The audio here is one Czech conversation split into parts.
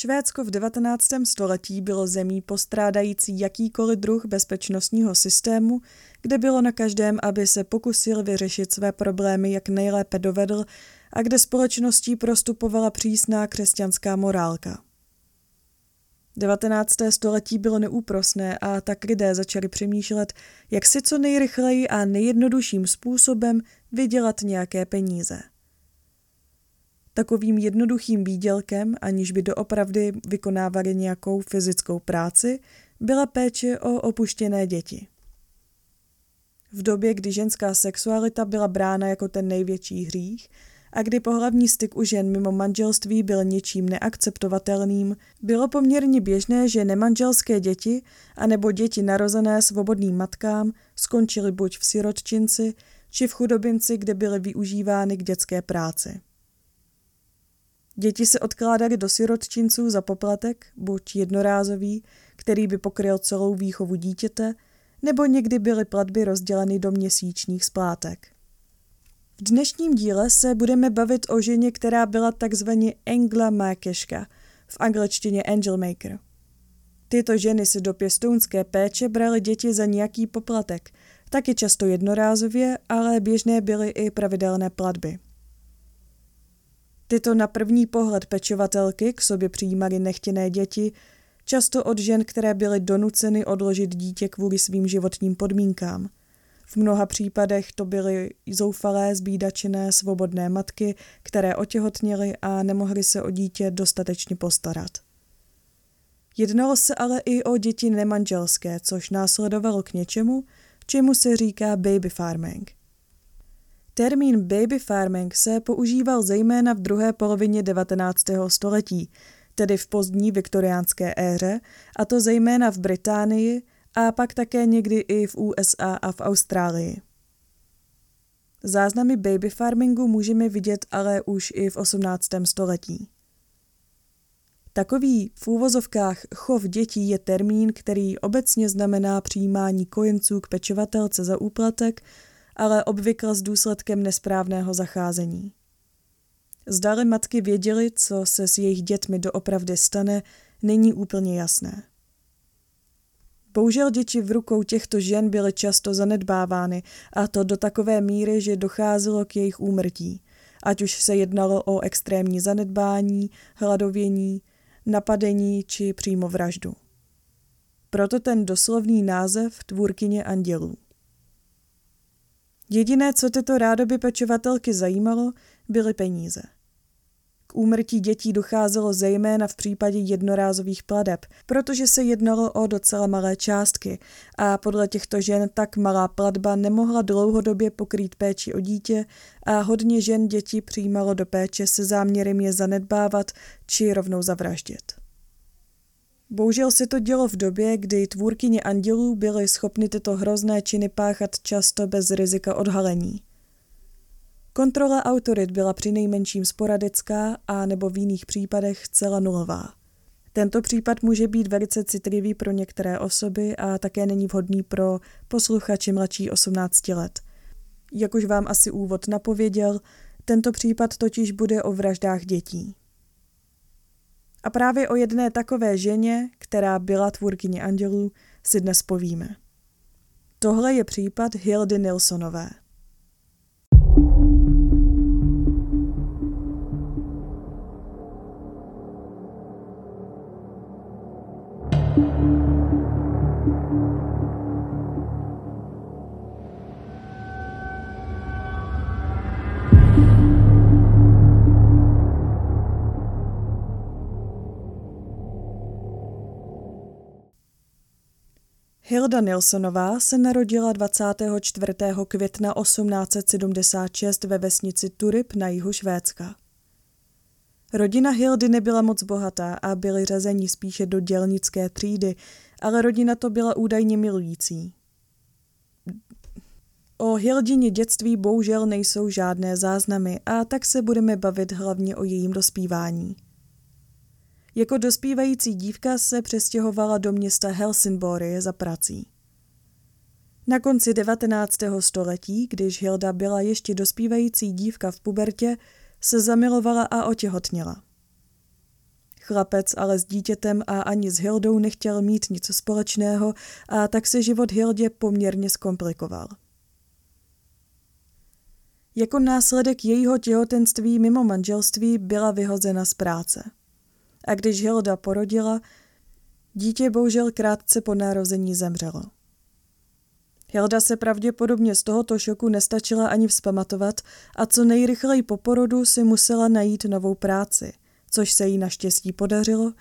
Švédsko v 19. století bylo zemí postrádající jakýkoliv druh bezpečnostního systému, kde bylo na každém, aby se pokusil vyřešit své problémy, jak nejlépe dovedl, a kde společností prostupovala přísná křesťanská morálka. 19. století bylo neúprosné a tak lidé začali přemýšlet, jak si co nejrychleji a nejjednodušším způsobem vydělat nějaké peníze. Takovým jednoduchým výdělkem, aniž by doopravdy vykonávali nějakou fyzickou práci, byla péče o opuštěné děti. V době, kdy ženská sexualita byla brána jako ten největší hřích a kdy pohlavní styk u žen mimo manželství byl něčím neakceptovatelným, bylo poměrně běžné, že nemanželské děti anebo děti narozené svobodným matkám skončily buď v sirotčinci, či v chudobinci, kde byly využívány k dětské práci. Děti se odkládaly do sirotčinců za poplatek, buď jednorázový, který by pokryl celou výchovu dítěte, nebo někdy byly platby rozděleny do měsíčních splátek. V dnešním díle se budeme bavit o ženě, která byla takzvaně Engla Mákeška, v angličtině Angel Maker. Tyto ženy si do pěstounské péče braly děti za nějaký poplatek, taky často jednorázově, ale běžné byly i pravidelné platby. Tyto na první pohled pečovatelky k sobě přijímaly nechtěné děti, často od žen, které byly donuceny odložit dítě kvůli svým životním podmínkám. V mnoha případech to byly zoufalé, zbídačené, svobodné matky, které otěhotněly a nemohly se o dítě dostatečně postarat. Jednalo se ale i o děti nemanželské, což následovalo k něčemu, čemu se říká baby farming – Termín baby farming se používal zejména v druhé polovině 19. století, tedy v pozdní viktoriánské éře, a to zejména v Británii a pak také někdy i v USA a v Austrálii. Záznamy baby farmingu můžeme vidět ale už i v 18. století. Takový v úvozovkách chov dětí je termín, který obecně znamená přijímání kojenců k pečovatelce za úplatek ale obvykle s důsledkem nesprávného zacházení. Zdali matky věděly, co se s jejich dětmi doopravdy stane, není úplně jasné. Bohužel děti v rukou těchto žen byly často zanedbávány, a to do takové míry, že docházelo k jejich úmrtí, ať už se jednalo o extrémní zanedbání, hladovění, napadení či přímo vraždu. Proto ten doslovný název tvůrkyně andělů. Jediné, co tyto rádoby pečovatelky zajímalo, byly peníze. K úmrtí dětí docházelo zejména v případě jednorázových pladeb, protože se jednalo o docela malé částky a podle těchto žen tak malá platba nemohla dlouhodobě pokrýt péči o dítě a hodně žen děti přijímalo do péče se záměrem je zanedbávat či rovnou zavraždit. Bohužel se to dělo v době, kdy tvůrkyně andělů byly schopny tyto hrozné činy páchat často bez rizika odhalení. Kontrola autorit byla při nejmenším sporadická a nebo v jiných případech celá nulová. Tento případ může být velice citlivý pro některé osoby a také není vhodný pro posluchače mladší 18 let. Jak už vám asi úvod napověděl, tento případ totiž bude o vraždách dětí. A právě o jedné takové ženě, která byla tvůrkyně andělů, si dnes povíme. Tohle je případ Hildy Nilsonové. Nilsonová se narodila 24. května 1876 ve vesnici Turip na jihu Švédska. Rodina Hildy nebyla moc bohatá a byli řazení spíše do dělnické třídy, ale rodina to byla údajně milující. O Hildině dětství bohužel nejsou žádné záznamy a tak se budeme bavit hlavně o jejím dospívání. Jako dospívající dívka se přestěhovala do města Helsingborg za prací. Na konci 19. století, když Hilda byla ještě dospívající dívka v pubertě, se zamilovala a otěhotněla. Chlapec ale s dítětem a ani s Hildou nechtěl mít nic společného a tak se život Hildě poměrně zkomplikoval. Jako následek jejího těhotenství mimo manželství byla vyhozena z práce. A když Hilda porodila, dítě bohužel krátce po narození zemřelo. Hilda se pravděpodobně z tohoto šoku nestačila ani vzpamatovat a co nejrychleji po porodu si musela najít novou práci, což se jí naštěstí podařilo,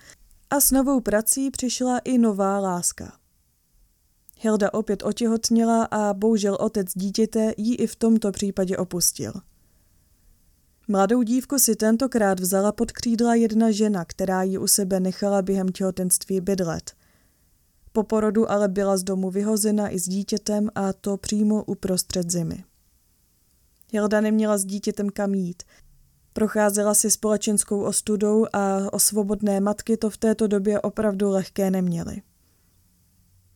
a s novou prací přišla i nová láska. Hilda opět otěhotněla a bohužel otec dítěte ji i v tomto případě opustil. Mladou dívku si tentokrát vzala pod křídla jedna žena, která ji u sebe nechala během těhotenství bydlet. Po porodu ale byla z domu vyhozena i s dítětem a to přímo uprostřed zimy. Hilda neměla s dítětem kam jít. Procházela si společenskou ostudou a o svobodné matky to v této době opravdu lehké neměly.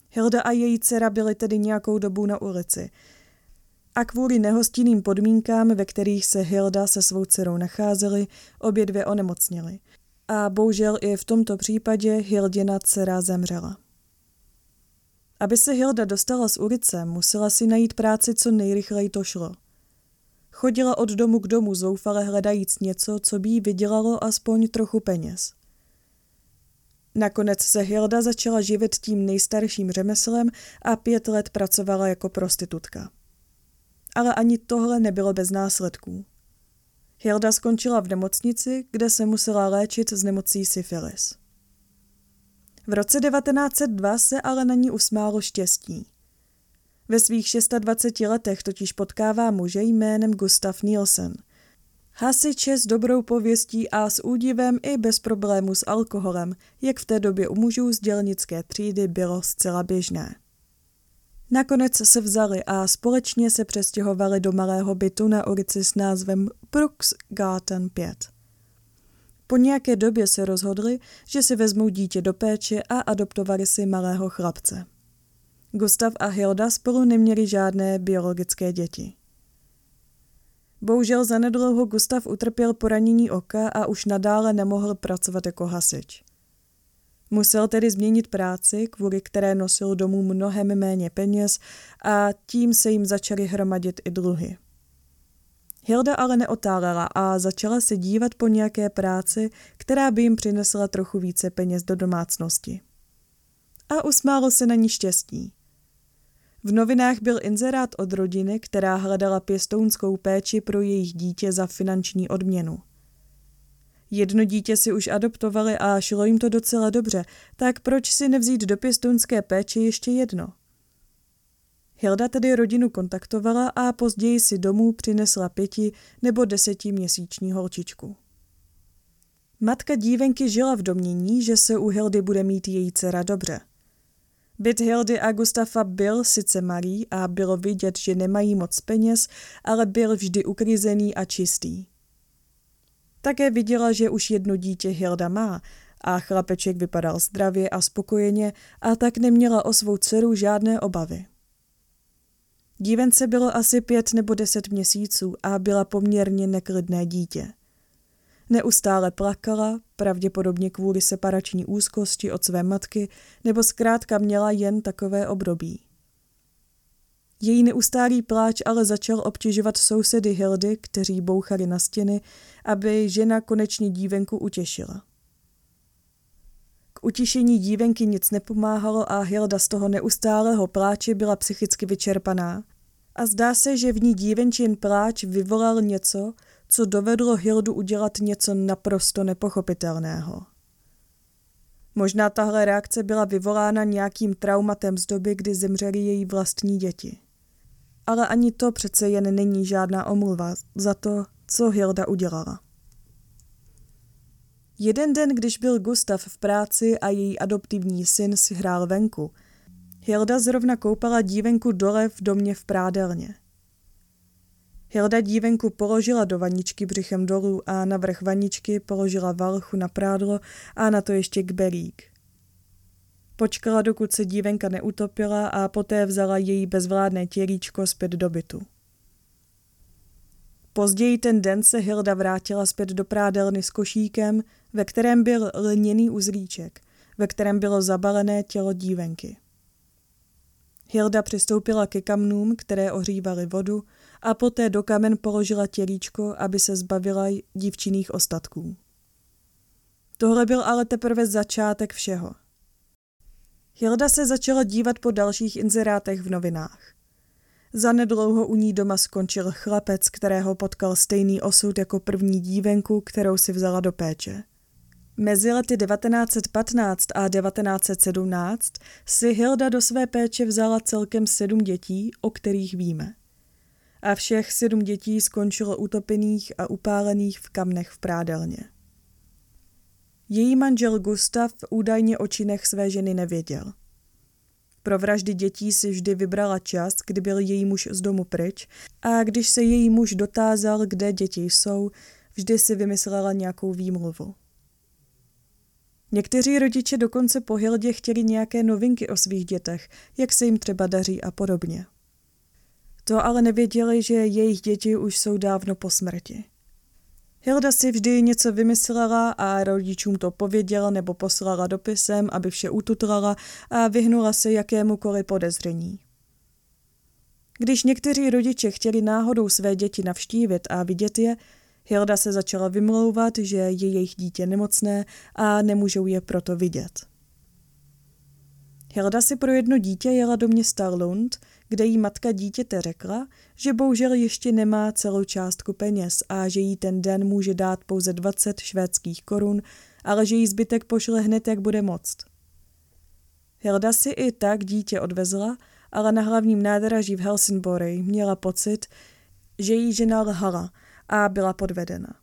Hilda a její dcera byly tedy nějakou dobu na ulici. A kvůli nehostinným podmínkám, ve kterých se Hilda se svou dcerou nacházely, obě dvě onemocněly. A bohužel i v tomto případě Hildina dcera zemřela. Aby se Hilda dostala z ulice, musela si najít práci co nejrychleji to šlo. Chodila od domu k domu zoufale hledajíc něco, co by jí vydělalo aspoň trochu peněz. Nakonec se Hilda začala živit tím nejstarším řemeslem a pět let pracovala jako prostitutka. Ale ani tohle nebylo bez následků. Hilda skončila v nemocnici, kde se musela léčit z nemocí syfilis. V roce 1902 se ale na ní usmálo štěstí. Ve svých 26 letech totiž potkává muže jménem Gustav Nielsen – Hasiče s dobrou pověstí a s údivem i bez problémů s alkoholem, jak v té době u mužů z dělnické třídy bylo zcela běžné. Nakonec se vzali a společně se přestěhovali do malého bytu na ulici s názvem Brooks Garten 5. Po nějaké době se rozhodli, že si vezmou dítě do péče a adoptovali si malého chlapce. Gustav a Hilda spolu neměli žádné biologické děti. Bohužel zanedlouho Gustav utrpěl poranění oka a už nadále nemohl pracovat jako hasič. Musel tedy změnit práci, kvůli které nosil domů mnohem méně peněz a tím se jim začaly hromadit i dluhy. Hilda ale neotálela a začala se dívat po nějaké práci, která by jim přinesla trochu více peněz do domácnosti. A usmálo se na ní štěstí. V novinách byl inzerát od rodiny, která hledala pěstounskou péči pro jejich dítě za finanční odměnu. Jedno dítě si už adoptovali a šlo jim to docela dobře, tak proč si nevzít do pěstounské péče ještě jedno? Hilda tedy rodinu kontaktovala a později si domů přinesla pěti nebo desetiměsíční holčičku. Matka dívenky žila v domění, že se u Hildy bude mít její dcera dobře – Byt Hildy a Gustafa byl sice malý a bylo vidět, že nemají moc peněz, ale byl vždy uklizený a čistý. Také viděla, že už jedno dítě Hilda má a chlapeček vypadal zdravě a spokojeně a tak neměla o svou dceru žádné obavy. Dívence bylo asi pět nebo deset měsíců a byla poměrně neklidné dítě. Neustále plakala, pravděpodobně kvůli separační úzkosti od své matky, nebo zkrátka měla jen takové období. Její neustálý pláč ale začal obtěžovat sousedy Hildy, kteří bouchali na stěny, aby žena konečně dívenku utěšila. K utišení dívenky nic nepomáhalo a Hilda z toho neustálého pláče byla psychicky vyčerpaná. A zdá se, že v ní dívenčin pláč vyvolal něco, co dovedlo Hildu udělat něco naprosto nepochopitelného. Možná tahle reakce byla vyvolána nějakým traumatem z doby, kdy zemřeli její vlastní děti. Ale ani to přece jen není žádná omluva za to, co Hilda udělala. Jeden den, když byl Gustav v práci a její adoptivní syn si hrál venku, Hilda zrovna koupala dívenku dole v domě v prádelně. Hilda dívenku položila do vaničky břichem dolů a na vrch vaničky položila valchu na prádlo a na to ještě kberík. Počkala, dokud se dívenka neutopila a poté vzala její bezvládné tělíčko zpět do bytu. Později ten den se Hilda vrátila zpět do prádelny s košíkem, ve kterém byl lněný uzlíček, ve kterém bylo zabalené tělo dívenky. Hilda přistoupila ke kamnům, které ohřívaly vodu, a poté do kamen položila tělíčko, aby se zbavila dívčiných ostatků. Tohle byl ale teprve začátek všeho. Hilda se začala dívat po dalších inzerátech v novinách. Zanedlouho u ní doma skončil chlapec, kterého potkal stejný osud jako první dívenku, kterou si vzala do péče. Mezi lety 1915 a 1917 si Hilda do své péče vzala celkem sedm dětí, o kterých víme. A všech sedm dětí skončilo utopených a upálených v kamnech v prádelně. Její manžel Gustav údajně o činech své ženy nevěděl. Pro vraždy dětí si vždy vybrala čas, kdy byl její muž z domu pryč a když se její muž dotázal, kde děti jsou, vždy si vymyslela nějakou výmluvu. Někteří rodiče dokonce po Hildě chtěli nějaké novinky o svých dětech, jak se jim třeba daří a podobně. To ale nevěděli, že jejich děti už jsou dávno po smrti. Hilda si vždy něco vymyslela a rodičům to pověděla nebo poslala dopisem, aby vše ututlala a vyhnula se jakémukoliv podezření. Když někteří rodiče chtěli náhodou své děti navštívit a vidět je, Hilda se začala vymlouvat, že je jejich dítě nemocné a nemůžou je proto vidět. Hilda si pro jedno dítě jela do města Lund, kde jí matka dítěte řekla, že bohužel ještě nemá celou částku peněz a že jí ten den může dát pouze 20 švédských korun, ale že jí zbytek pošle hned, jak bude moct. Hilda si i tak dítě odvezla, ale na hlavním nádraží v Helsingborg měla pocit, že jí žena lhala a byla podvedena.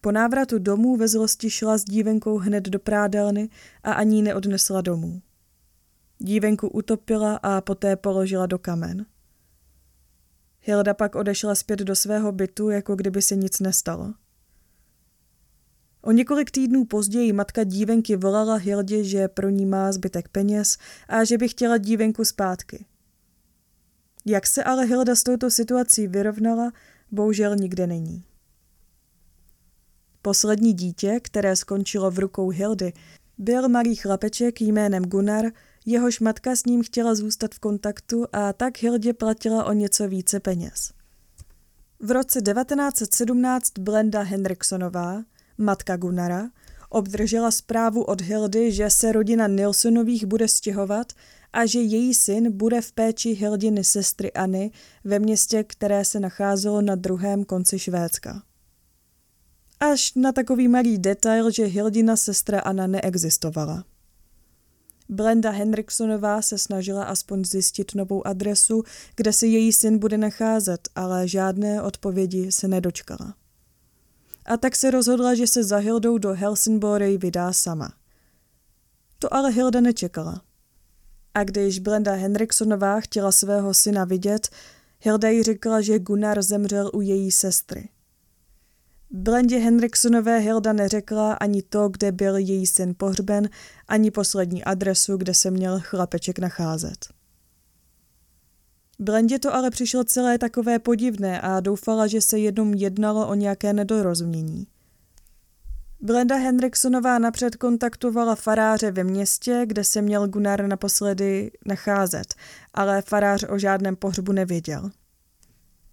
Po návratu domů ve zlosti šla s dívenkou hned do prádelny a ani neodnesla domů. Dívenku utopila a poté položila do kamen. Hilda pak odešla zpět do svého bytu, jako kdyby se nic nestalo. O několik týdnů později matka dívenky volala Hildě, že pro ní má zbytek peněz a že by chtěla dívenku zpátky. Jak se ale Hilda s touto situací vyrovnala, bohužel nikde není. Poslední dítě, které skončilo v rukou Hildy, byl malý chlapeček jménem Gunnar, jehož matka s ním chtěla zůstat v kontaktu a tak Hildě platila o něco více peněz. V roce 1917 Blenda Henriksonová, matka Gunnara, obdržela zprávu od Hildy, že se rodina Nilsonových bude stěhovat a že její syn bude v péči Hildiny sestry Anny ve městě, které se nacházelo na druhém konci Švédska. Až na takový malý detail, že Hildina sestra Anna neexistovala. Blenda Henriksonová se snažila aspoň zjistit novou adresu, kde se její syn bude nacházet, ale žádné odpovědi se nedočkala. A tak se rozhodla, že se za Hildou do Helsingborg vydá sama. To ale Hilda nečekala. A když Blenda Henriksonová chtěla svého syna vidět, Hilda jí řekla, že Gunnar zemřel u její sestry. Blendě Henriksonové Hilda neřekla ani to, kde byl její syn pohřben, ani poslední adresu, kde se měl chlapeček nacházet. Blendě to ale přišlo celé takové podivné a doufala, že se jednou jednalo o nějaké nedorozumění. Blenda Henriksonová napřed kontaktovala faráře ve městě, kde se měl Gunnar naposledy nacházet, ale farář o žádném pohřbu nevěděl.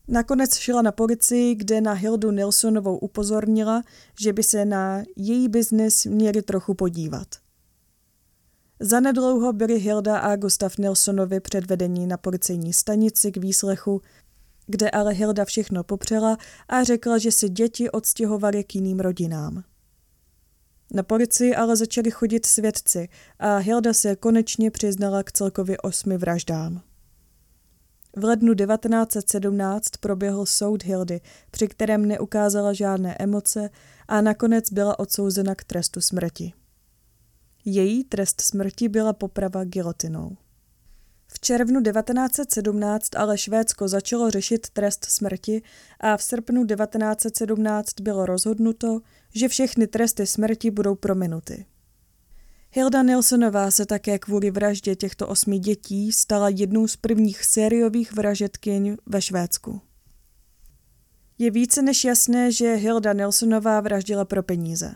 Nakonec šla na policii, kde na Hildu Nilsonovou upozornila, že by se na její biznis měli trochu podívat. Zanedlouho byli Hilda a Gustav Nilsonovi předvedení na policejní stanici k výslechu, kde ale Hilda všechno popřela a řekla, že si děti odstěhovali k jiným rodinám. Na policii ale začali chodit svědci a Hilda se konečně přiznala k celkově osmi vraždám. V lednu 1917 proběhl soud Hildy, při kterém neukázala žádné emoce a nakonec byla odsouzena k trestu smrti. Její trest smrti byla poprava gilotinou. V červnu 1917 ale Švédsko začalo řešit trest smrti a v srpnu 1917 bylo rozhodnuto, že všechny tresty smrti budou prominuty. Hilda Nilsonová se také kvůli vraždě těchto osmi dětí stala jednou z prvních sériových vražetkyň ve Švédsku. Je více než jasné, že Hilda Nilsonová vraždila pro peníze.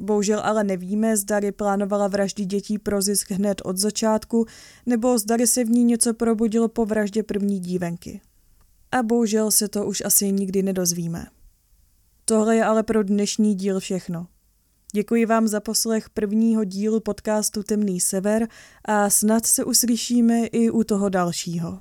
Bohužel ale nevíme, zdali plánovala vraždy dětí pro zisk hned od začátku, nebo zdali se v ní něco probudilo po vraždě první dívenky. A bohužel se to už asi nikdy nedozvíme. Tohle je ale pro dnešní díl všechno. Děkuji vám za poslech prvního dílu podcastu Temný sever a snad se uslyšíme i u toho dalšího.